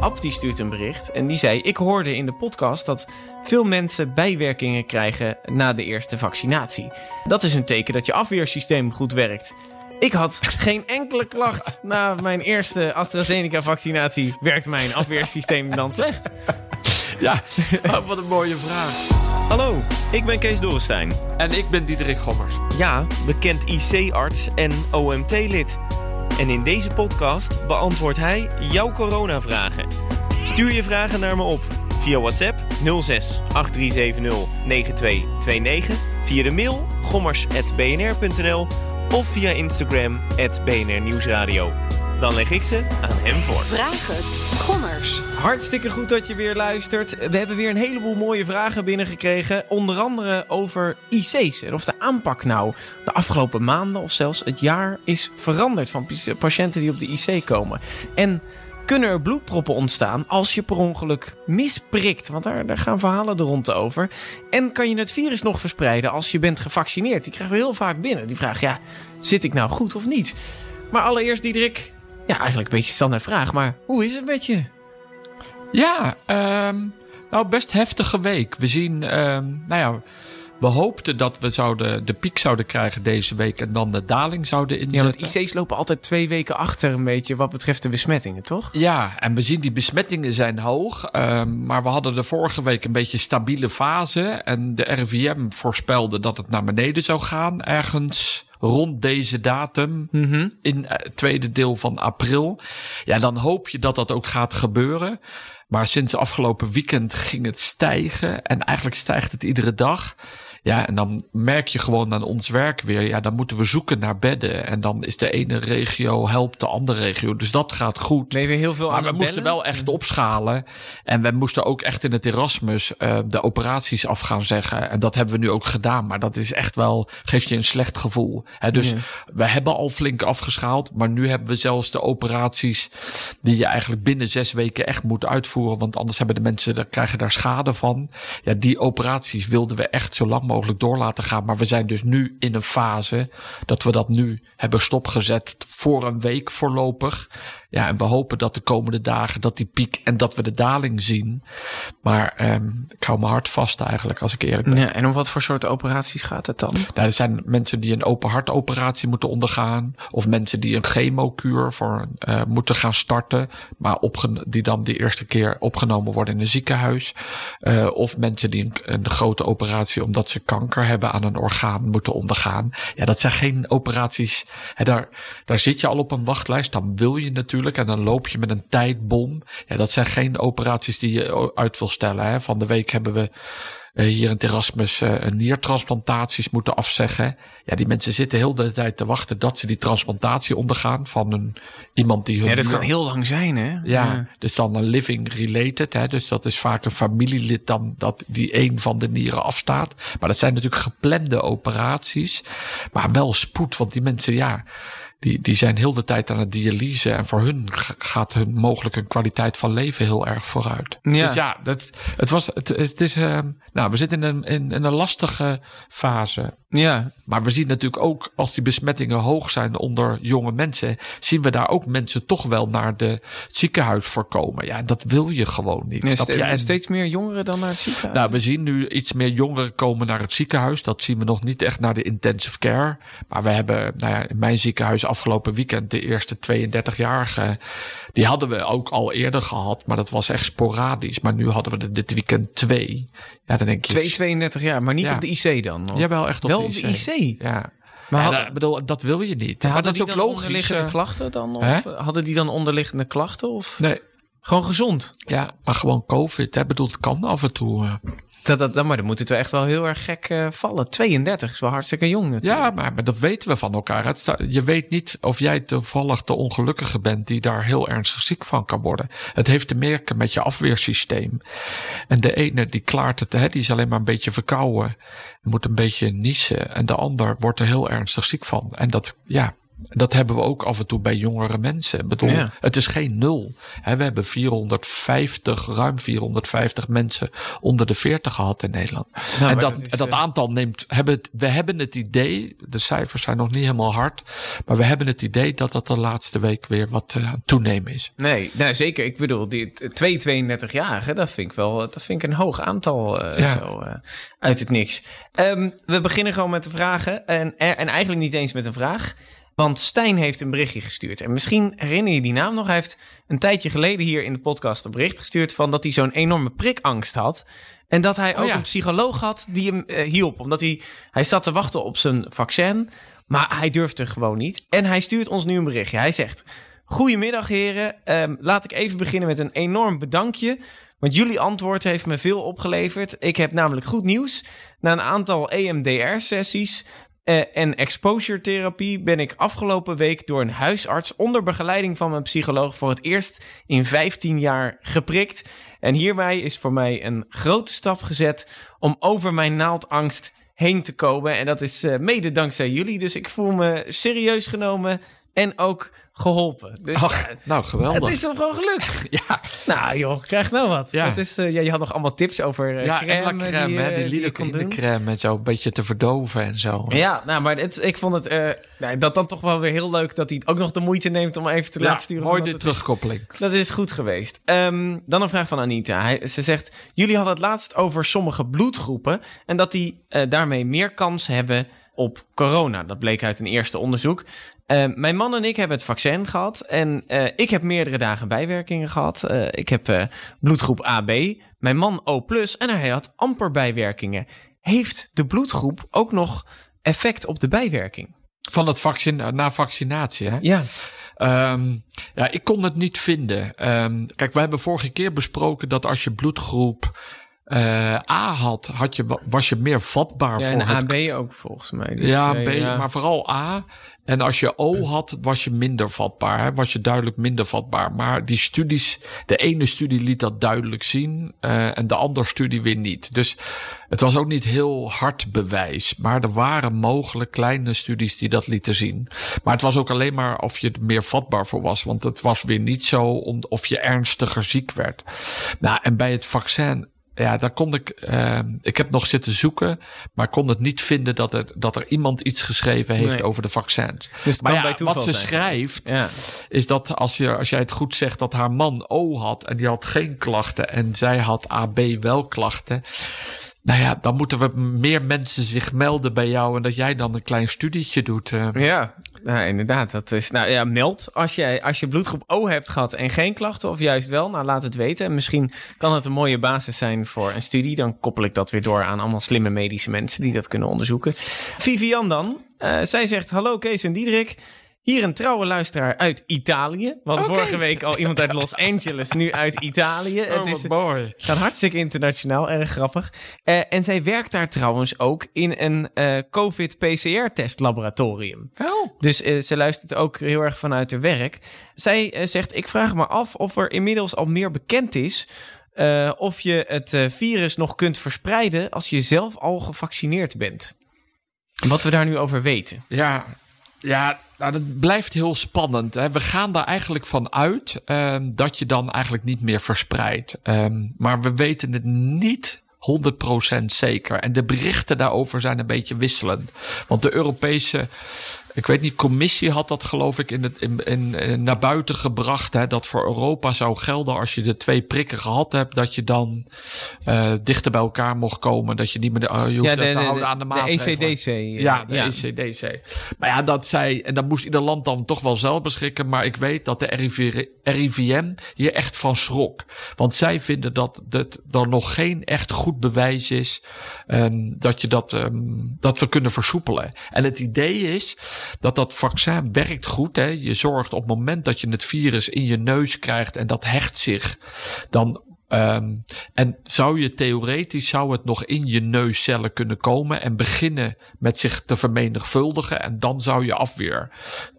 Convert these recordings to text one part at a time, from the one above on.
Ab die stuurt een bericht en die zei: Ik hoorde in de podcast dat veel mensen bijwerkingen krijgen na de eerste vaccinatie. Dat is een teken dat je afweersysteem goed werkt. Ik had geen enkele klacht na mijn eerste AstraZeneca-vaccinatie. Werkt mijn afweersysteem dan slecht? Ja, oh, wat een mooie vraag. Hallo, ik ben Kees Dorrestein. En ik ben Diederik Gommers. Ja, bekend IC-arts en OMT-lid. En in deze podcast beantwoordt hij jouw coronavragen. Stuur je vragen naar me op via WhatsApp 06 8370 9229, via de mail gommers.bnr.nl of via Instagram BNR Nieuwsradio. Dan leg ik ze aan hem voor. Vraag het. Gommers. Hartstikke goed dat je weer luistert. We hebben weer een heleboel mooie vragen binnengekregen. Onder andere over IC's en of de aanpak nou de afgelopen maanden of zelfs het jaar is veranderd van patiënten die op de IC komen. En kunnen er bloedproppen ontstaan als je per ongeluk misprikt? Want daar, daar gaan verhalen er rond over. En kan je het virus nog verspreiden als je bent gevaccineerd? Die krijgen we heel vaak binnen. Die vraag, ja, zit ik nou goed of niet? Maar allereerst, Diederik, ja, eigenlijk een beetje een standaard vraag, maar hoe is het met je? Ja, ehm, nou best heftige week. We zien, ehm, nou ja, we hoopten dat we zouden de piek zouden krijgen deze week en dan de daling zouden Ja, inzetten. want IC's lopen altijd twee weken achter een beetje wat betreft de besmettingen, toch? Ja, en we zien die besmettingen zijn hoog. ehm, maar we hadden de vorige week een beetje stabiele fase. En de RIVM voorspelde dat het naar beneden zou gaan. Ergens rond deze datum. In het tweede deel van april. Ja, dan hoop je dat dat ook gaat gebeuren. Maar sinds afgelopen weekend ging het stijgen. En eigenlijk stijgt het iedere dag. Ja, en dan merk je gewoon aan ons werk weer. Ja, dan moeten we zoeken naar bedden. En dan is de ene regio helpt de andere regio. Dus dat gaat goed. Je weer heel veel Maar we moesten wel echt opschalen. En we moesten ook echt in het Erasmus eh, de operaties af gaan zeggen. En dat hebben we nu ook gedaan. Maar dat is echt wel, geeft je een slecht gevoel. Hè, dus we hebben al flink afgeschaald. Maar nu hebben we zelfs de operaties die je eigenlijk binnen zes weken echt moet uitvoeren. Want anders hebben de mensen, daar krijgen daar schade van. Ja, die operaties wilden we echt zo lang mogelijk door laten gaan. Maar we zijn dus nu in een fase dat we dat nu hebben stopgezet voor een week voorlopig. Ja, en we hopen dat de komende dagen dat die piek en dat we de daling zien. Maar ehm, ik hou mijn hart vast eigenlijk, als ik eerlijk ben. Ja, en om wat voor soort operaties gaat het dan? Nou, er zijn mensen die een open hartoperatie moeten ondergaan. Of mensen die een chemokuur voor eh, moeten gaan starten. Maar die dan de eerste keer opgenomen worden in een ziekenhuis. Eh, of mensen die een, een grote operatie omdat ze kanker hebben aan een orgaan moeten ondergaan. Ja, dat zijn geen operaties. Hè, daar, daar zit je al op een wachtlijst. Dan wil je natuurlijk. En dan loop je met een tijdbom. Ja, dat zijn geen operaties die je uit wil stellen. Hè. Van de week hebben we eh, hier in het Erasmus eh, een niertransplantaties moeten afzeggen. Ja, die mensen zitten heel de tijd te wachten dat ze die transplantatie ondergaan van een, iemand die hun Ja, dat kan heel lang zijn, hè? ja, dus dan een living related. Hè, dus dat is vaak een familielid dan dat die een van de nieren afstaat. Maar dat zijn natuurlijk geplande operaties. Maar wel spoed, want die mensen, ja, die, die zijn heel de tijd aan het dialyse. En voor hun gaat hun mogelijk hun kwaliteit van leven heel erg vooruit. Ja. Dus ja, dat, het was, het, het is, eh, nou, we zitten in een, in, in een lastige fase. Ja, Maar we zien natuurlijk ook als die besmettingen hoog zijn onder jonge mensen, zien we daar ook mensen toch wel naar de ziekenhuis voorkomen. Ja, dat wil je gewoon niet. Snap je? En- steeds meer jongeren dan naar het ziekenhuis. nou, we zien nu iets meer jongeren komen naar het ziekenhuis. Dat zien we nog niet echt naar de intensive care. Maar we hebben nou ja, in mijn ziekenhuis afgelopen weekend de eerste 32-jarigen. Die hadden we ook al eerder gehad, maar dat was echt sporadisch. Maar nu hadden we er dit weekend twee. Ja, dan denk je. 2, 32 jaar, maar niet Ja. op de IC dan? of? Jawel, echt op Wel de op de IC. IC? Ja. Maar hadden- dat, bedoel, dat wil je niet. Hadden dat is die ook dan logisch. onderliggende eh. klachten dan? Of Hè? hadden die dan onderliggende klachten? Of Nee, gewoon gezond? ja, maar gewoon COVID. Hè? Bedoel, het kan af en toe. Dat, dat, maar dan moet het wel echt wel heel erg gek eh, vallen. 32 is wel hartstikke jong natuurlijk. Ja, maar, dat weten we van elkaar. Je weet niet of jij toevallig de ongelukkige bent die daar heel ernstig ziek van kan worden. Het heeft te merken met je afweersysteem. En de ene die klaart het, hè, die is alleen maar een beetje verkouden. Moet een beetje niezen. En de ander wordt er heel ernstig ziek van. En dat, ja, dat hebben we ook af en toe bij jongere mensen. Ik bedoel, Ja. het is geen nul. We hebben 450, ruim 450 mensen onder de 40 gehad in Nederland. Nou, en dat, dat is, en dat eh, aantal neemt, hebben we hebben het idee, de cijfers zijn nog niet helemaal hard, maar we hebben het idee dat dat de laatste week weer wat aan het toenemen is. Nee, nou zeker. Ik bedoel, die t- twee 32-jarigen, dat vind ik wel dat vind ik een hoog aantal eh, Ja. zo uit het niks. Ehm, we beginnen gewoon met de vragen. En, en eigenlijk niet eens met een vraag. Want Stijn heeft een berichtje gestuurd. En misschien herinner je die naam nog. Hij heeft een tijdje geleden hier in de podcast een bericht gestuurd van dat hij zo'n enorme prikangst had. En dat hij Oh ook ja. een psycholoog had die hem eh, hielp. Omdat hij, hij zat te wachten op zijn vaccin. Maar hij durfde gewoon niet. En hij stuurt ons nu een berichtje. Hij zegt: Goedemiddag, heren. Ehm, laat ik even beginnen met een enorm bedankje. Want jullie antwoord heeft me veel opgeleverd. Ik heb namelijk goed nieuws. Na een aantal EMDR-sessies eh, en exposure therapie ben ik afgelopen week door een huisarts onder begeleiding van mijn psycholoog voor het eerst in 15 jaar geprikt. En hierbij is voor mij een grote stap gezet om over mijn naaldangst heen te komen. En dat is eh, mede dankzij jullie. Dus ik voel me serieus genomen en ook geholpen. Dus Ach, nou geweldig. het is hem gewoon gelukt. ja, Nou joh, krijg nou wat. Ja. Dat is, ja, je had nog allemaal tips over eh, ja crème, crème, die, hè, eh, die kon doen. crème en zo, een beetje te verdoven en zo. Ja, nou, maar het, ik vond het nou, dat dan toch wel weer heel leuk dat hij ook nog de moeite neemt om even te laten sturen. mooi de het is- terugkoppeling. Dat is goed geweest. Ehm, dan een vraag van Anita. Hij, ze zegt: Jullie hadden het laatst over sommige bloedgroepen. En dat die daarmee meer kans hebben op corona. Dat bleek uit een eerste onderzoek. Ehm, mijn man en ik hebben het vaccin gehad. En eh, ik heb meerdere dagen bijwerkingen gehad. Eh, ik heb eh, bloedgroep AB. Mijn man O. En hij had amper bijwerkingen. Heeft de bloedgroep ook nog effect op de bijwerking? Van het vaccin, na vaccinatie, hè? Ja. Ehm, ja, ik kon het niet vinden. Ehm, kijk, we hebben vorige keer besproken dat als je bloedgroep A had, had je, was je meer vatbaar Ja, voor en het AB ook volgens mij. Ja, twee, B, ja. maar vooral A. En als je O had, was je minder vatbaar. Was je duidelijk minder vatbaar. Maar die studies, de ene studie liet dat duidelijk zien. eh, en de andere studie weer niet. Dus het was ook niet heel hard bewijs. Maar er waren mogelijk kleine studies die dat lieten zien. Maar het was ook alleen maar of je er meer vatbaar voor was. Want het was weer niet zo om, of je ernstiger ziek werd. Nou, en bij het vaccin ja, daar kon ik. eh, ik heb nog zitten zoeken, maar kon het niet vinden dat er, dat er iemand iets geschreven heeft Nee. over de vaccins. Dus maar ja, wat ze zijn schrijft, Ja. is dat als, je, als jij het goed zegt dat haar man O had en die had geen klachten en zij had AB wel klachten. Nou ja, dan moeten we meer mensen zich melden bij jou en dat jij dan een klein studietje doet. eh. Ja, nou, inderdaad. Dat is, nou ja, meld als, jij, als je bloedgroep O hebt gehad en geen klachten, of juist wel, nou laat het weten. En misschien kan het een mooie basis zijn voor een studie. Dan koppel ik dat weer door aan allemaal slimme medische mensen die dat kunnen onderzoeken. Vivian dan, eh, zij zegt: Hallo Kees en Diederik. Hier een trouwe luisteraar uit Italië. Hadden vorige week al iemand uit Los Angeles, nu uit Italië. Oh, het is, mooi. gaat hartstikke internationaal, erg grappig. Eh, en zij werkt daar trouwens ook in een eh, COVID-PCR-testlaboratorium. Oh. Dus eh, ze luistert ook heel erg vanuit haar werk. Zij zegt: Ik vraag me af of er inmiddels al meer bekend is. of je het virus nog kunt verspreiden als je zelf al gevaccineerd bent. Wat we daar nu over weten. Ja, ja nou, dat blijft heel spannend. Hè. We gaan daar eigenlijk van uit ehm, dat je dan eigenlijk niet meer verspreidt. Ehm, maar we weten het niet 100% zeker. En de berichten daarover zijn een beetje wisselend. Want de Europese, ik weet niet, commissie had dat geloof ik in het, in, in, in- naar buiten gebracht. Hè, dat voor Europa zou gelden als je de twee prikken gehad hebt. Dat je dan eh, dichter bij elkaar mocht komen. Dat je niet meer de, oh, je hoeft te houden aan de maatregelen. ECDC. eh, Ja, de ECDC. Maar ja, dat zij, en dan moest ieder land dan toch wel zelf beschikken. Maar ik weet dat de RIV RIVM hier echt van schrok. Want zij vinden dat het er nog geen echt goed bewijs is ehm, dat, je dat, ehm, dat we kunnen versoepelen. En het idee is dat dat vaccin werkt goed. Hè. Je zorgt op het moment dat je het virus in je neus krijgt en dat hecht zich, dan Ehm, en zou je theoretisch zou het nog in je neuscellen kunnen komen en beginnen met zich te vermenigvuldigen en dan zou je afweer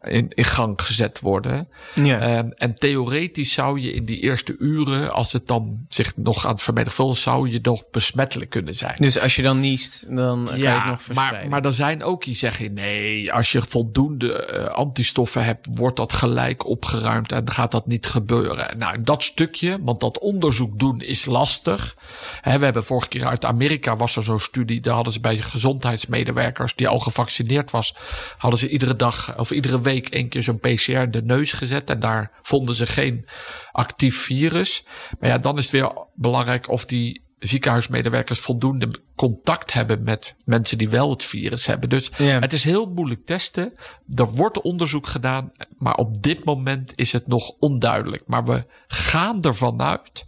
in, in gang gezet worden. Ja. Ehm, en theoretisch zou je in die eerste uren, als het dan zich nog aan het vermenigvuldigen, zou je nog besmettelijk kunnen zijn. Dus als je dan niest, dan kan je het nog verspreiden. maar, maar er zijn ook die zeggen: nee, als je voldoende eh, antistoffen hebt, wordt dat gelijk opgeruimd en gaat dat niet gebeuren. Nou, dat stukje, want dat onderzoek doen is lastig. We hebben vorige keer uit Amerika was er zo'n studie, daar hadden ze bij gezondheidsmedewerkers die al gevaccineerd was, hadden ze iedere dag of iedere week één keer zo'n PCR in de neus gezet en daar vonden ze geen actief virus. Maar ja, dan is het weer belangrijk of die ziekenhuismedewerkers voldoende contact hebben met mensen die wel het virus hebben. Dus Ja. het is heel moeilijk testen. Er wordt onderzoek gedaan, maar op dit moment is het nog onduidelijk. Maar we gaan ervan uit,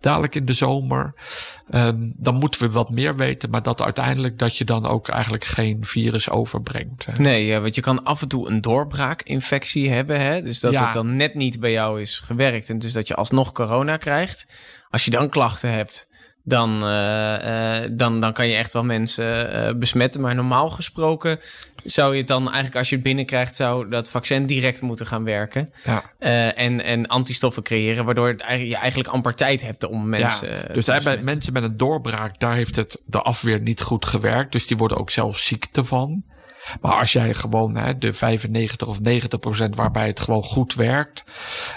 dadelijk in de zomer, ehm, dan moeten we wat meer weten, maar dat uiteindelijk dat je dan ook eigenlijk geen virus overbrengt. hè. Nee, ja, want je kan af en toe een doorbraakinfectie hebben. Hè? Dus dat Ja. het dan net niet bij jou is gewerkt. En dus dat je alsnog corona krijgt. Als je dan klachten hebt, dan, eh, eh, dan, dan kan je echt wel mensen eh, besmetten. Maar normaal gesproken zou je het dan eigenlijk als je het binnenkrijgt... zou dat vaccin direct moeten gaan werken. Ja. En, en antistoffen creëren, waardoor het eigenlijk, je eigenlijk amper tijd hebt om mensen... Ja, dus daar bij mensen met een doorbraak, daar heeft het de afweer niet goed gewerkt. Dus die worden ook zelf ziek ervan. Maar als jij gewoon hè, de 95 of 90 procent waarbij het gewoon goed werkt,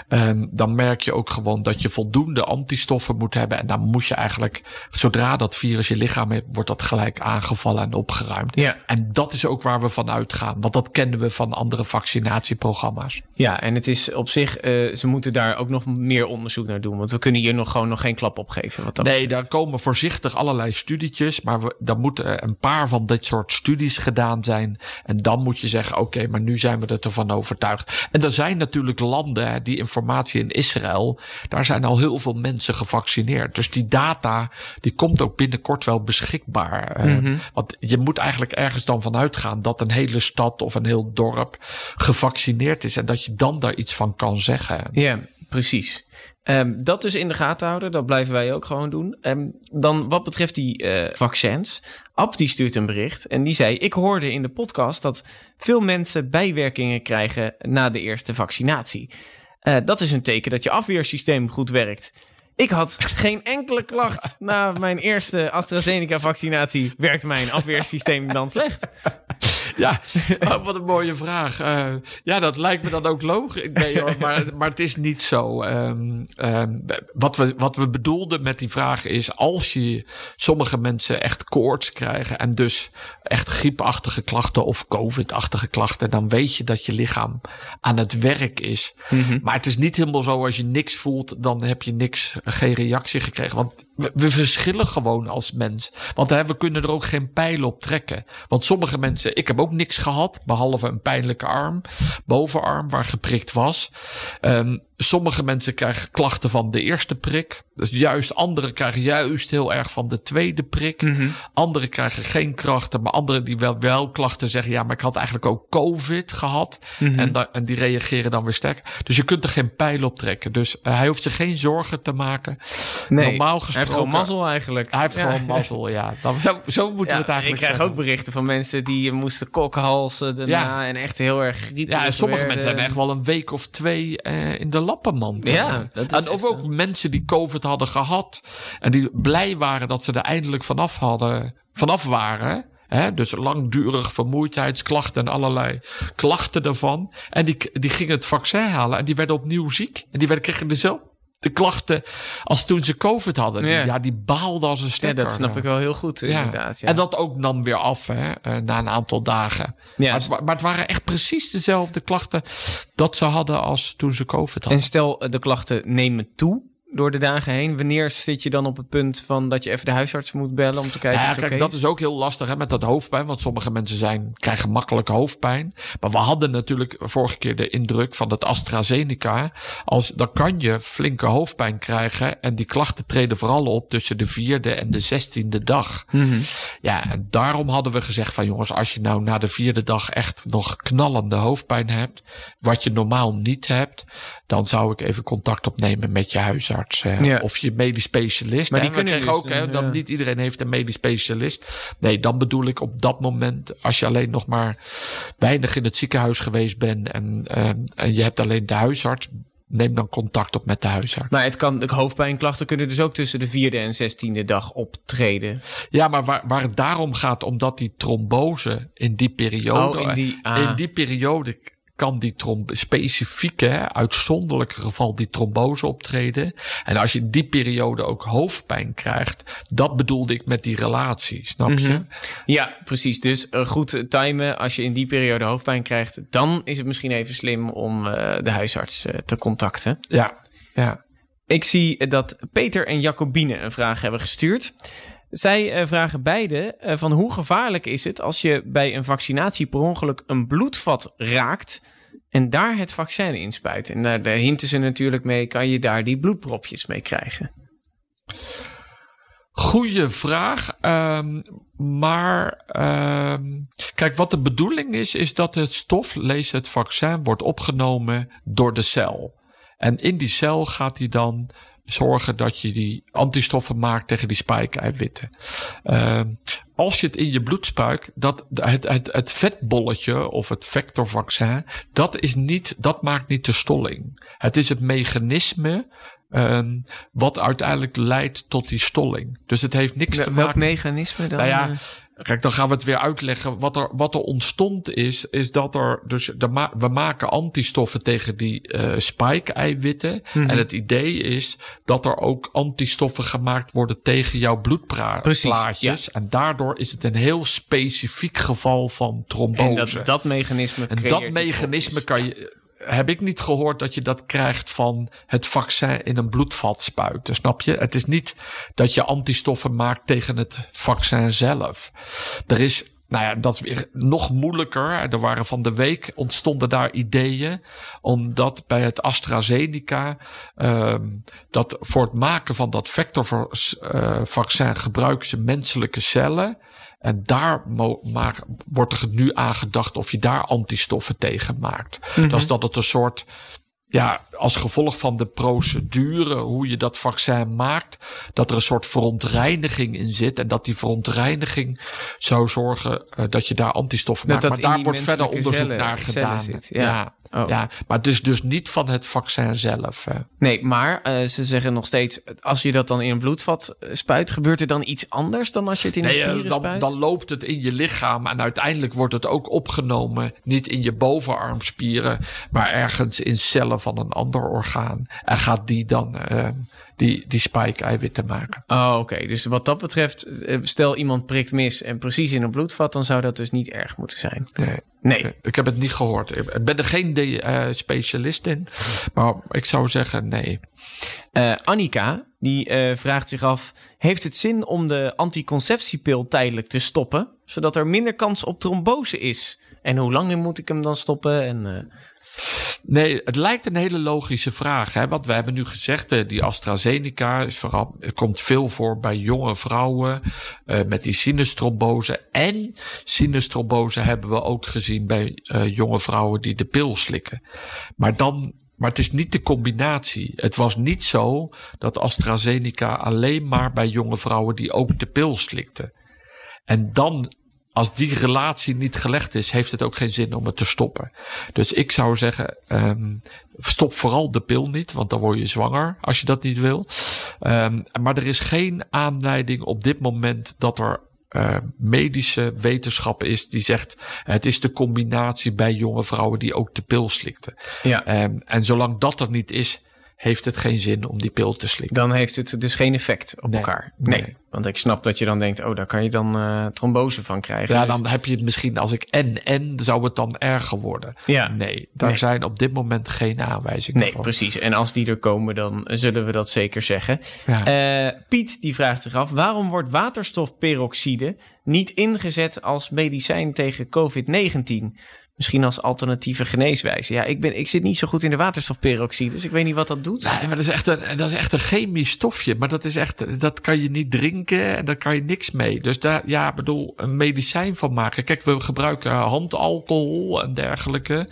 ehm, dan merk je ook gewoon dat je voldoende antistoffen moet hebben. En dan moet je eigenlijk, zodra dat virus je lichaam heeft, wordt dat gelijk aangevallen en opgeruimd. Ja. En dat is ook waar we van uitgaan. Want dat kennen we van andere vaccinatieprogramma's. Ja, en het is op zich, eh, ze moeten daar ook nog meer onderzoek naar doen. Want we kunnen hier nog gewoon nog geen klap op geven. Wat dat Nee, betreft. daar komen voorzichtig allerlei studietjes. Maar we, dan moeten een paar van dit soort studies gedaan zijn. En dan moet je zeggen, oké, maar nu zijn we er ervan overtuigd. En er zijn natuurlijk landen, hè, die informatie in Israël. Daar zijn al heel veel mensen gevaccineerd. Dus die data, die komt ook binnenkort wel beschikbaar. Eh, Want je moet eigenlijk ergens dan van uitgaan dat een hele stad of een heel dorp gevaccineerd is. En dat je dan daar iets van kan zeggen. Ja, precies. Ehm, dat dus in de gaten houden, dat blijven wij ook gewoon doen. Ehm, dan wat betreft die eh, vaccins. Ab die stuurt een bericht en die zei... ik hoorde in de podcast dat veel mensen bijwerkingen krijgen na de eerste vaccinatie. Eh, dat is een teken dat je afweersysteem goed werkt. Ik had geen enkele klacht na mijn eerste AstraZeneca-vaccinatie. Werkt mijn afweersysteem dan slecht? Ja, oh, wat een mooie vraag. Eh, ja, dat lijkt me dan ook logisch. Nee hoor, maar, maar het is niet zo. Ehm, ehm, wat, we, wat we bedoelden met die vraag is... als je sommige mensen echt koorts krijgen... en dus echt griepachtige klachten of covid-achtige klachten... dan weet je dat je lichaam aan het werk is. Maar het is niet helemaal zo als je niks voelt... dan heb je niks, geen reactie gekregen. Want we, we verschillen gewoon als mens. Want hè, we kunnen er ook geen pijlen op trekken. Want sommige mensen... Ik heb ook niks gehad, behalve een pijnlijke arm, bovenarm waar geprikt was. Ehm, sommige mensen krijgen klachten van de eerste prik. Dus juist anderen krijgen juist heel erg van de tweede prik. Anderen krijgen geen krachten, maar anderen die wel, wel klachten zeggen: ja, maar ik had eigenlijk ook COVID gehad. en, da- en die reageren dan weer sterk. Dus je kunt er geen pijl op trekken. Dus eh, hij hoeft zich geen zorgen te maken. Nee, Normaal hij heeft gesproken. gewoon mazzel eigenlijk. Hij heeft Ja. gewoon mazzel, ja. Dan, zo, zo moeten we het eigenlijk ik krijg zeggen. ook berichten van mensen die moesten kokhalsen daarna Ja. en echt heel erg griepig Ja, en sommige mensen hebben echt wel een week of twee eh, in de lappenmand. Ja, Eh, dat is en of ook mensen die COVID hadden gehad. En die blij waren dat ze er eindelijk vanaf hadden, vanaf waren. Hè? Dus langdurig vermoeidheidsklachten en allerlei klachten daarvan. En die, die gingen het vaccin halen en die werden opnieuw ziek. En die werden, kregen dezelfde klachten als toen ze COVID hadden. Ja. Ja, die baalden als een Ja, stekker. dat snap ik wel heel goed, Ja. inderdaad. Ja. En dat ook nam weer af hè, eh, na een aantal dagen. Ja, maar, het, wa- maar het waren echt precies dezelfde klachten dat ze hadden als toen ze COVID hadden. En stel, eh, de klachten nemen toe door de dagen heen. Wanneer zit je dan op het punt van dat je even de huisarts moet bellen om te kijken Ja, of het kijk, dat is ook heel lastig hè, met dat hoofdpijn. Want sommige mensen zijn, krijgen makkelijk hoofdpijn. Maar we hadden natuurlijk vorige keer de indruk van het AstraZeneca. Als, dan kan je flinke hoofdpijn krijgen. En die klachten treden vooral op tussen de vierde en de zestiende dag. Ja, en daarom hadden we gezegd van jongens, als je nou na de vierde dag echt nog knallende hoofdpijn hebt, wat je normaal niet hebt, dan zou ik even contact opnemen met je huisarts Ja. of je medisch specialist. Maar hè. die kunnen dus, ook, hè, eh, dan ja. niet iedereen heeft een medisch specialist. Nee, dan bedoel ik op dat moment, als je alleen nog maar weinig in het ziekenhuis geweest bent en, eh, en je hebt alleen de huisarts, neem dan contact op met de huisarts. Maar het kan, de hoofdpijnklachten kunnen dus ook tussen de vierde en zestiende dag optreden. Ja, maar waar, waar het daarom gaat, omdat die trombose in die periode. Oh, in die- ah. in die periode kan die specifieke, uitzonderlijke geval die trombose optreden. En als je in die periode ook hoofdpijn krijgt, dat bedoelde ik met die relatie, snap je? Mhm. Ja, precies. Dus eh, goed timen. Als je in die periode hoofdpijn krijgt, dan is het misschien even slim om eh, de huisarts eh, te contacten. Ja, ja. Ik zie dat Peter en Jacobine een vraag hebben gestuurd. Zij vragen beide van hoe gevaarlijk is het als je bij een vaccinatie per ongeluk een bloedvat raakt en daar het vaccin in. En daar daar hinten ze natuurlijk mee, kan je daar die bloedpropjes mee krijgen. Goeie vraag. Ehm, maar ehm, kijk, wat de bedoeling is, is dat het stof, lees het vaccin, wordt opgenomen door de cel. En in die cel gaat hij dan zorgen dat je die antistoffen maakt tegen die spike-eiwitten. Ehm, als je het in je bloed spuit, dat, het, het, het vetbolletje of het vectorvaccin, dat, is niet, dat maakt niet de stolling. Het is het mechanisme ehm, wat uiteindelijk leidt tot die stolling. Dus het heeft niks te Welk maken. mechanisme dan? Nou ja, eh? Kijk, dan gaan we het weer uitleggen. Wat er, wat er ontstond is, is dat er, dus de ma- we maken antistoffen tegen die eh spike-eiwitten. Mhm. En het idee is dat er ook antistoffen gemaakt worden tegen jouw Precies, bloedplaatjes. En daardoor is het een heel specifiek geval van trombose. en dat, dat mechanisme En dat mechanisme kan je. Heb ik niet gehoord dat je dat krijgt van het vaccin in een bloedvat spuiten, snap je? Het is niet dat je antistoffen maakt tegen het vaccin zelf. Er is, nou ja, dat is weer nog moeilijker. Er waren van de week ontstonden daar ideeën, omdat bij het AstraZeneca, ehm, dat voor het maken van dat vectorvaccin gebruiken ze menselijke cellen. En daar maar wordt er nu aangedacht of je daar antistoffen tegen maakt. Dat is dat het een soort, ja, als gevolg van de procedure, hoe je dat vaccin maakt, dat er een soort verontreiniging in zit. En dat die verontreiniging zou zorgen eh, dat je daar antistoffen maakt. dat maar daar wordt verder onderzoek cellen- naar gedaan. zit, ja. Oh. ja, maar het is dus niet van het vaccin zelf. hè. Nee, maar eh, ze zeggen nog steeds, als je dat dan in een bloedvat eh, spuit, gebeurt er dan iets anders dan als je het in de Nee, eh, spieren dan, spuit? dan loopt het in je lichaam en uiteindelijk wordt het ook opgenomen, niet in je bovenarmspieren, maar ergens in cellen van een ander orgaan. En gaat die dan eh, die, die spike-eiwitten maken. Oh, oké. Dus wat dat betreft, eh, stel iemand prikt mis en precies in een bloedvat, dan zou dat dus niet erg moeten zijn. Nee. Nee. Ik heb het niet gehoord. Ik ben er geen de- eh, specialist in, maar ik zou zeggen nee. Eh, Annika, die vraagt zich af, heeft het zin om de anticonceptiepil tijdelijk te stoppen, zodat er minder kans op trombose is? En hoe lang moet ik hem dan stoppen? En, Nee, het lijkt een hele logische vraag. Hè? Want we hebben nu gezegd, eh, die AstraZeneca is vooral, komt veel voor bij jonge vrouwen eh, met die sinustrombose. En sinustrombose hebben we ook gezien bij eh, jonge vrouwen die de pil slikken. Maar dan. Maar het is niet de combinatie. Het was niet zo dat AstraZeneca alleen maar bij jonge vrouwen die ook de pil slikten. En dan, als die relatie niet gelegd is, heeft het ook geen zin om het te stoppen. Dus ik zou zeggen, ehm, stop vooral de pil niet, want dan word je zwanger als je dat niet wil. Ehm, maar er is geen aanleiding op dit moment dat er eh, medische wetenschap is die zegt het is de combinatie bij jonge vrouwen die ook de pil slikten. ja. Ehm, en zolang dat er niet is, heeft het geen zin om die pil te slikken. Dan heeft het dus geen effect op Nee, elkaar. nee. Want ik snap dat je dan denkt, oh, daar kan je dan eh, trombose van krijgen. Ja, Dus- dan heb je het misschien als ik en en zou het dan erger worden. Ja. Nee, daar Nee. zijn op dit moment geen aanwijzingen Nee, van. precies. En als die er komen, dan zullen we dat zeker zeggen. Ja. Eh, Piet die vraagt zich af: waarom wordt waterstofperoxide niet ingezet als medicijn tegen COVID-19? Misschien als alternatieve geneeswijze. Ja, ik, ben, ik zit niet zo goed in de waterstofperoxide, dus ik weet niet wat dat doet. Nee, maar dat is, echt een, dat is echt een chemisch stofje. Maar dat is echt, dat kan je niet drinken en daar kan je niks mee. Dus daar, ja, bedoel, een medicijn van maken. Kijk, we gebruiken handalcohol en dergelijke.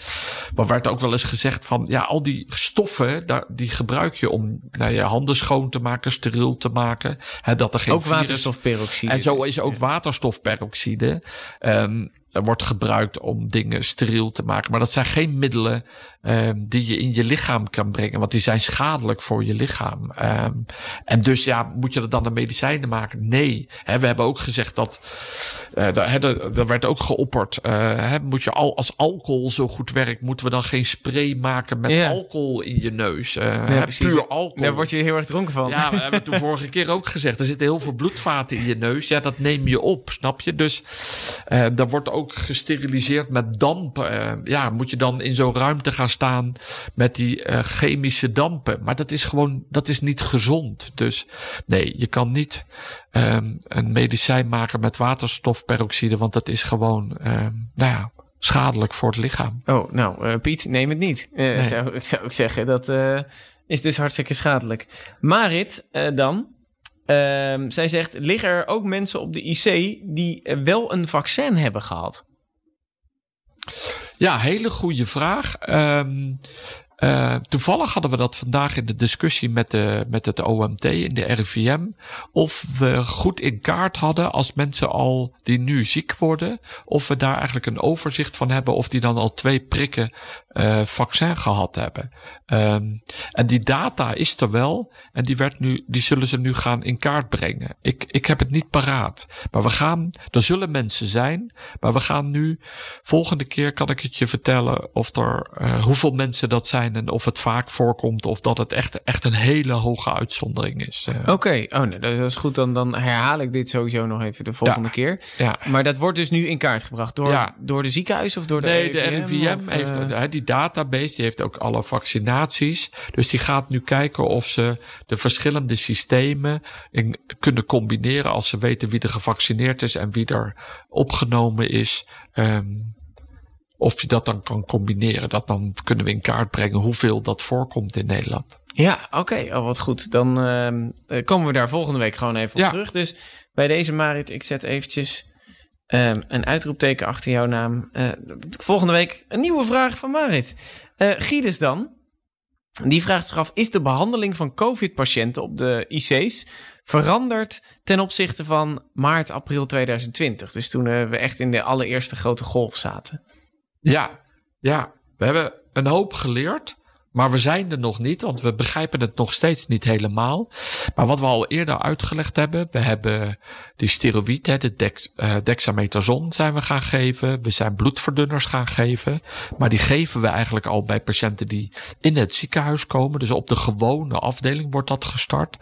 Maar werd ook wel eens gezegd van, ja, al die stoffen, daar, die gebruik je om nou, je handen schoon te maken, steriel te maken. Hè, dat er geen ook virus- waterstofperoxide. En zo dus, is ook waterstofperoxide. Ehm er wordt gebruikt om dingen steriel te maken. Maar dat zijn geen middelen ehm, die je in je lichaam kan brengen. Want die zijn schadelijk voor je lichaam. Ehm, en dus ja, moet je er dan de medicijnen maken? Nee. We hebben ook gezegd dat. hè, daar daar werd ook geopperd. eh, moet je al, als alcohol zo goed werkt, moeten we dan geen spray maken met Ja. alcohol in je neus? Eh, Ja, puur alcohol. Daar word je heel erg dronken van. Ja, we hebben de vorige keer ook gezegd. Er zitten heel veel bloedvaten in je neus. Ja, dat neem je op, snap je? Dus eh daar wordt ook gesteriliseerd met damp. Ja, moet je dan in zo'n ruimte gaan staan met die eh, chemische dampen. Maar dat is gewoon, dat is niet gezond. Dus nee, je kan niet ehm, een medicijn maken met waterstofperoxide. Want dat is gewoon, ehm, nou ja, schadelijk voor het lichaam. Oh, nou, eh, Piet, neem het niet. Nee. zou, zou ik zeggen. Dat is dus hartstikke schadelijk. Marit dan. Ehm, zij zegt, liggen er ook mensen op de IC die wel een vaccin hebben gehad? Ja, hele goede vraag. Ehm, eh, toevallig hadden we dat vandaag in de discussie met, de, met het OMT in de RIVM. Of we goed in kaart hadden als mensen al die nu ziek worden. Of we daar eigenlijk een overzicht van hebben. Of die dan al twee prikken eh, vaccin gehad hebben. Ehm, en die data is er wel. En die, werd nu, die zullen ze nu gaan in kaart brengen. Ik, ik heb het niet paraat. Maar we gaan, er zullen mensen zijn. Maar we gaan nu, volgende keer kan ik het je vertellen of er, eh, hoeveel mensen dat zijn. En of het vaak voorkomt. Of dat het echt, echt een hele hoge uitzondering is. Eh, Oké, oh, nee, dat is goed. Dan, dan herhaal ik dit sowieso nog even de volgende Ja. keer. ja. Maar dat wordt dus nu in kaart gebracht door, Ja. door de ziekenhuis of door de Nee, de RIVM? Of, heeft hè, die database, die heeft ook alle vaccinaties. Dus die gaat nu kijken of ze de verschillende systemen in, kunnen combineren als ze weten wie er gevaccineerd is en wie er opgenomen is. Ehm, of je dat dan kan combineren. Dat dan kunnen we in kaart brengen hoeveel dat voorkomt in Nederland. Ja, oké. Oh, wat goed. Dan ehm, eh, komen we daar volgende week gewoon even op Ja. terug. Dus bij deze Marit, ik zet eventjes ehm, een uitroepteken achter jouw naam. Eh, volgende week een nieuwe vraag van Marit. Eh Giedes dan. Die vraagt zich af, is de behandeling van COVID-patiënten op de IC's veranderd ten opzichte van maart, april 2020? Dus toen eh, we echt in de allereerste grote golf zaten. Ja, ja, we hebben een hoop geleerd. Maar we zijn er nog niet, want we begrijpen het nog steeds niet helemaal. Maar wat we al eerder uitgelegd hebben, we hebben die steroïd, hè, de dex, eh, dexamethason zijn we gaan geven. We zijn bloedverdunners gaan geven. Maar die geven we eigenlijk al bij patiënten die in het ziekenhuis komen. Dus op de gewone afdeling wordt dat gestart.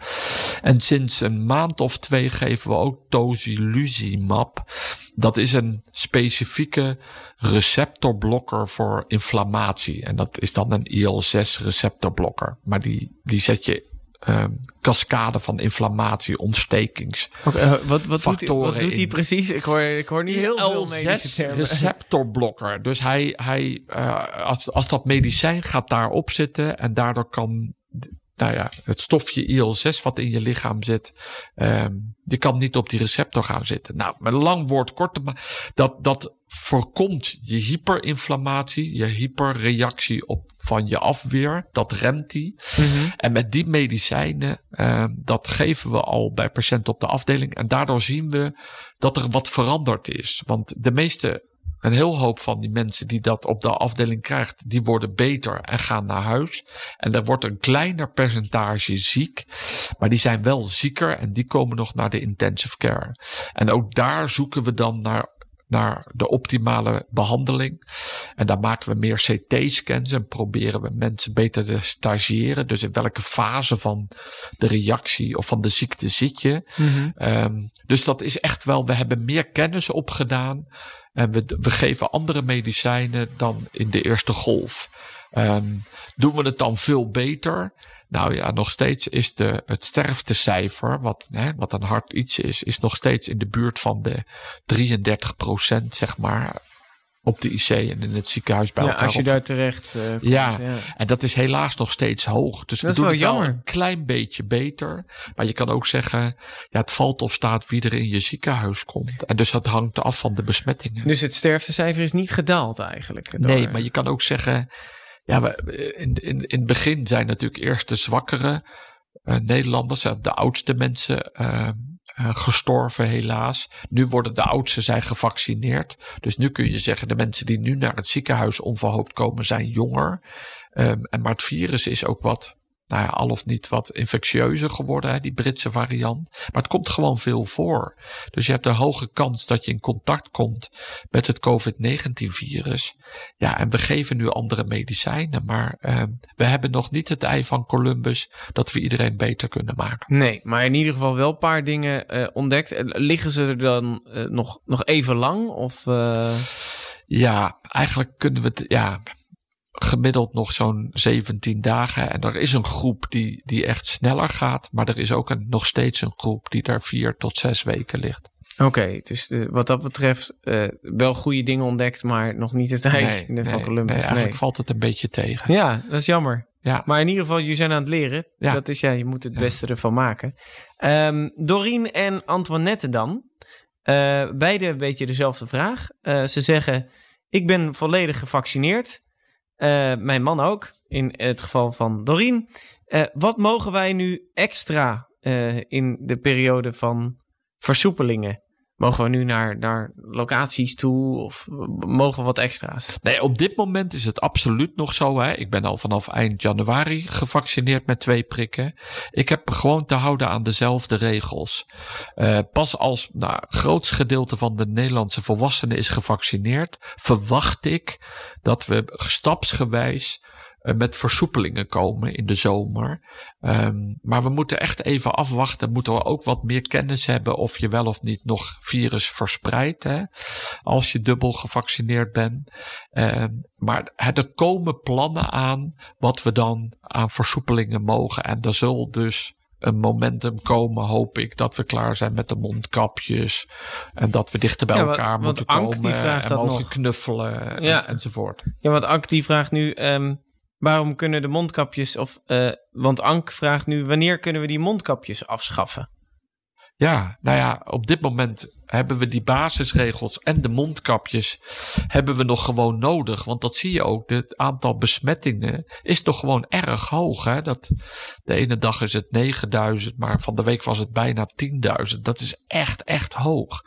En sinds een maand of twee geven we ook tocilizumab. Dat is een specifieke receptorblokker voor inflammatie. En dat is dan een IL-6 receptorblokker. Maar die, die zet je ehm cascade van inflammatie, ontstekings. eh, wat wat, doet, hij- Factoren wat doet hij in- precies? Ik hoor, ik hoor niet heel veel medische IL-6 termen. receptorblokker. Dus hij, hij uh, als, als dat medicijn gaat daarop zitten en daardoor kan nou ja, het stofje IL-6 wat in je lichaam zit, um, die kan niet op die receptor gaan zitten. Nou, met lang woord kort maken, dat, dat voorkomt je hyperinflammatie, je hyperreactie op van je afweer. Dat remt die. Mhm. En met die medicijnen, uh, dat geven we al bij patiënten op de afdeling. En daardoor zien we dat er wat veranderd is. Want de meeste een heel hoop van die mensen die dat op de afdeling krijgt, die worden beter en gaan naar huis. En er wordt een kleiner percentage ziek, maar die zijn wel zieker en die komen nog naar de intensive care. En ook daar zoeken we dan naar naar de optimale behandeling. En daar maken we meer CT-scans en proberen we mensen beter te stagiëren. Dus in welke fase van de reactie of van de ziekte zit je. Mhm. Um, dus dat is echt wel, we hebben meer kennis opgedaan. En we, we geven andere medicijnen dan in de eerste golf. Um, doen we het dan veel beter? Nou ja, nog steeds is de, het sterftecijfer, wat, hè, wat een hard iets is, is nog steeds in de buurt van de 33 procent, zeg maar. op de IC en in het ziekenhuis bij Ja, elkaar als je op- daar terecht eh, komt, Ja. ja. En dat is helaas nog steeds hoog. Dus Dat we doen wel het wel een klein beetje beter. Maar je kan ook zeggen, ja, het valt of staat wie er in je ziekenhuis komt. En dus dat hangt af van de besmettingen. Dus het sterftecijfer is niet gedaald eigenlijk. door- Nee, maar je kan ook zeggen, ja, we, in, in, in het begin zijn natuurlijk eerst de zwakkere eh, Nederlanders, eh, de oudste mensen eh, eh, gestorven helaas. Nu worden de oudsten zijn gevaccineerd. Dus nu kun je zeggen, de mensen die nu naar het ziekenhuis onverhoopt komen zijn jonger. Ehm, en maar het virus is ook wat, nou ja, al of niet wat infectieuzer geworden, hè, die Britse variant. Maar het komt gewoon veel voor. Dus je hebt een hoge kans dat je in contact komt met het COVID-19-virus. Ja, en we geven nu andere medicijnen, maar ehm, we hebben nog niet het ei van Columbus dat we iedereen beter kunnen maken. Nee, maar in ieder geval wel een paar dingen eh, ontdekt. Eh, Liggen ze er dan eh, nog, nog even lang? Of, eh, Ja, eigenlijk kunnen we het, ja, gemiddeld nog zo'n 17 dagen. En er is een groep die, die echt sneller gaat, maar er is ook een, nog steeds een groep die daar vier tot zes weken ligt. Oké, dus wat dat betreft eh, wel goede dingen ontdekt, maar nog niet het ei van nee, Columbus. nee, Nee, eigenlijk valt het een beetje tegen. Ja, dat is jammer. Ja. Maar in ieder geval, jullie zijn aan het leren. Ja. Dat is ja, je moet het Ja. beste ervan maken. Ehm Doreen en Antoinette dan. Eh beide een beetje dezelfde vraag. Eh, ze zeggen, ik ben volledig gevaccineerd. Eh, mijn man ook, in het geval van Doreen. Eh, wat mogen wij nu extra eh, in de periode van versoepelingen? Mogen we nu naar, naar locaties toe of mogen we wat extra's? Nee, op dit moment is het absoluut nog zo. Hè. Ik ben al vanaf eind januari gevaccineerd met twee prikken. Ik heb gewoon te houden aan dezelfde regels. Eh, pas als nou, het grootste gedeelte van de Nederlandse volwassenen is gevaccineerd, verwacht ik dat we stapsgewijs met versoepelingen komen in de zomer. Ehm, maar we moeten echt even afwachten. Moeten we ook wat meer kennis hebben of je wel of niet nog virus verspreidt. Hè, als je dubbel gevaccineerd bent. Ehm, maar er komen plannen aan wat we dan aan versoepelingen mogen. En er zal dus een momentum komen, hoop ik, dat we klaar zijn met de mondkapjes. En dat we dichter bij Ja, elkaar want moeten die komen. vraagt en dat mogen nog. knuffelen en- enzovoort. Ja, want Ank die vraagt nu, ehm, waarom kunnen de mondkapjes, of, eh, want Ank vraagt nu, wanneer kunnen we die mondkapjes afschaffen? Ja, nou ja, op dit moment hebben we die basisregels en de mondkapjes hebben we nog gewoon nodig. Want dat zie je ook. Het aantal besmettingen is toch gewoon erg hoog. Hè? Dat, de ene dag is het 9000, maar van de week was het bijna 10.000. Dat is echt, echt hoog.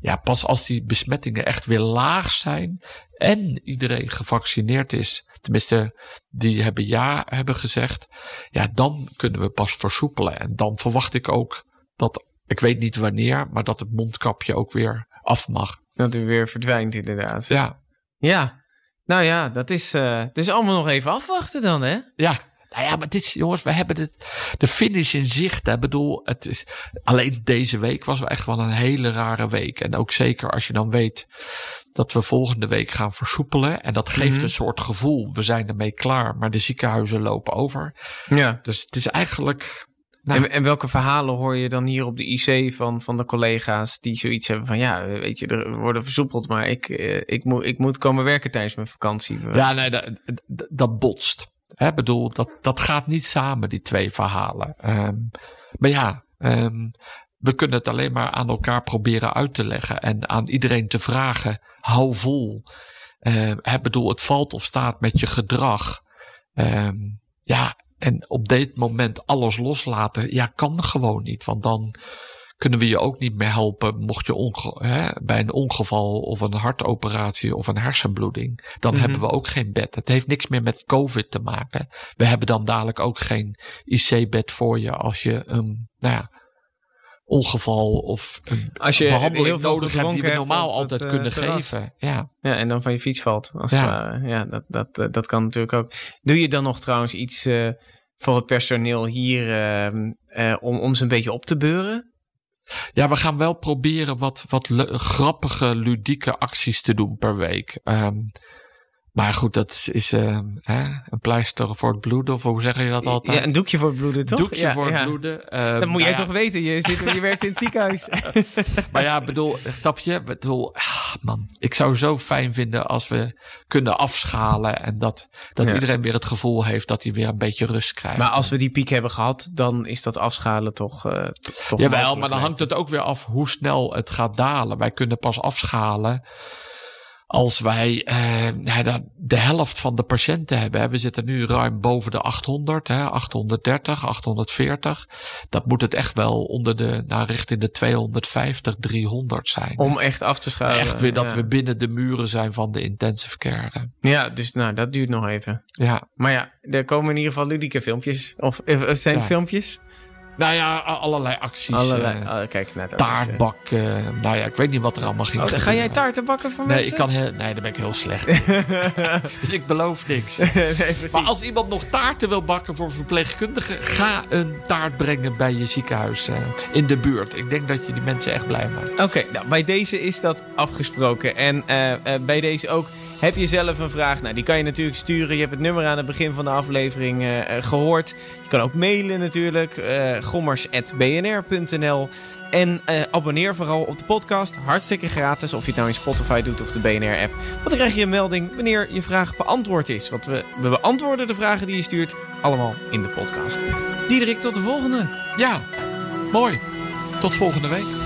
Ja, pas als die besmettingen echt weer laag zijn en iedereen gevaccineerd is, tenminste die hebben ja hebben gezegd, ja, dan kunnen we pas versoepelen. En dan verwacht ik ook dat ik weet niet wanneer, maar dat het mondkapje ook weer af mag. Dat u weer verdwijnt inderdaad. Ja, Ja. Nou ja, dat is, eh het is allemaal nog even afwachten dan, hè? ja. Nou ja, maar het is, jongens, we hebben de, de finish in zicht. Ik bedoel, het is, alleen deze week was echt wel een hele rare week. En ook zeker als je dan weet dat we volgende week gaan versoepelen. En dat geeft Mhm. een soort gevoel, we zijn ermee klaar, maar de ziekenhuizen lopen over. Ja. Dus het is eigenlijk, nou, En, en welke verhalen hoor je dan hier op de IC van, van de collega's die zoiets hebben van, ja, weet je, er worden versoepeld, maar ik, eh, ik, moet, ik moet komen werken tijdens mijn vakantie. Ja, nee, dat, dat- botst. Ik bedoel, dat, dat gaat niet samen, die twee verhalen. Ehm, maar ja, ehm, we kunnen het alleen maar aan elkaar proberen uit te leggen. En aan iedereen te vragen, hou vol. Ehm, ik bedoel, het valt of staat met je gedrag. Ehm, ja, en op dit moment alles loslaten, ja, kan gewoon niet. Want dan kunnen we je ook niet meer helpen mocht je hè, bij een ongeval of een hartoperatie of een hersenbloeding. Dan Mhm. hebben we ook geen bed. Het heeft niks meer met COVID te maken. We hebben dan dadelijk ook geen IC-bed voor je als je een nou ja, ongeval of een Als je behandeling heel nodig hebt die we normaal altijd het, eh, kunnen terras. geven. Ja. Ja, en dan van je fiets valt, als Ja. Ja, dat, dat, eh, dat kan natuurlijk ook. Doe je dan nog trouwens iets eh, voor het personeel hier ehm, eh, om, om ze een beetje op te beuren? Ja, we gaan wel proberen wat, wat grappige, ludieke acties te doen per week. Ehm, maar goed, dat is, ehm, hè, een pleister voor het bloeden, of hoe zeg je dat altijd? Ja, een doekje voor het bloeden, toch? Doekje Ja, voor ja. het bloeden. Ehm, Dat moet jij nou ja, toch weten, je, zit, je werkt in het ziekenhuis. Maar ja, bedoel, snap je? Bedoel, ah, man, ik zou zo fijn vinden als we kunnen afschalen. En dat, dat iedereen weer het gevoel heeft dat hij weer een beetje rust krijgt. Maar als we die piek hebben gehad, dan is dat afschalen toch, eh, toch Jawel, maar dan hangt het ook weer af hoe snel het gaat dalen. Wij kunnen pas afschalen als wij eh, de, helft van de patiënten hebben. hè. We zitten nu ruim boven de 800, hè, 830, 840. Dat moet het echt wel onder de, nou, richting de 250, 300 zijn. Om echt af te schalen. echt weer dat ja. we binnen de muren zijn van de intensive care. Ja, dus nou, dat duurt nog even. Ja, Maar ja, er komen in ieder geval ludieke filmpjes. Of eh, zijn Ja. filmpjes? Nou ja, allerlei acties. Allerlei. oh, kijk, nou, dat is, taartbak. eh, nou ja, ik weet niet wat er allemaal ging Oh, ga jij taarten bakken voor Nee, mensen? ik kan heel, nee, daar ben ik heel slecht. dus ik beloof niks. nee. Maar als iemand nog taarten wil bakken voor verpleegkundigen, ga een taart brengen bij je ziekenhuis eh, in de buurt. Ik denk dat je die mensen echt blij maakt. Oké, nou, bij deze is dat afgesproken. En bij deze ook, heb je zelf een vraag? Nou, die kan je natuurlijk sturen. Je hebt het nummer aan het begin van de aflevering eh, eh, gehoord. Je kan ook mailen natuurlijk. eh gommers.bnr.nl En abonneer vooral op de podcast. Hartstikke gratis. Of je het nou in Spotify doet of de BNR-app. Want dan krijg je een melding wanneer je vraag beantwoord is. Want we, we beantwoorden de vragen die je stuurt allemaal in de podcast. Diederik, tot de volgende. Ja, mooi. Tot volgende week.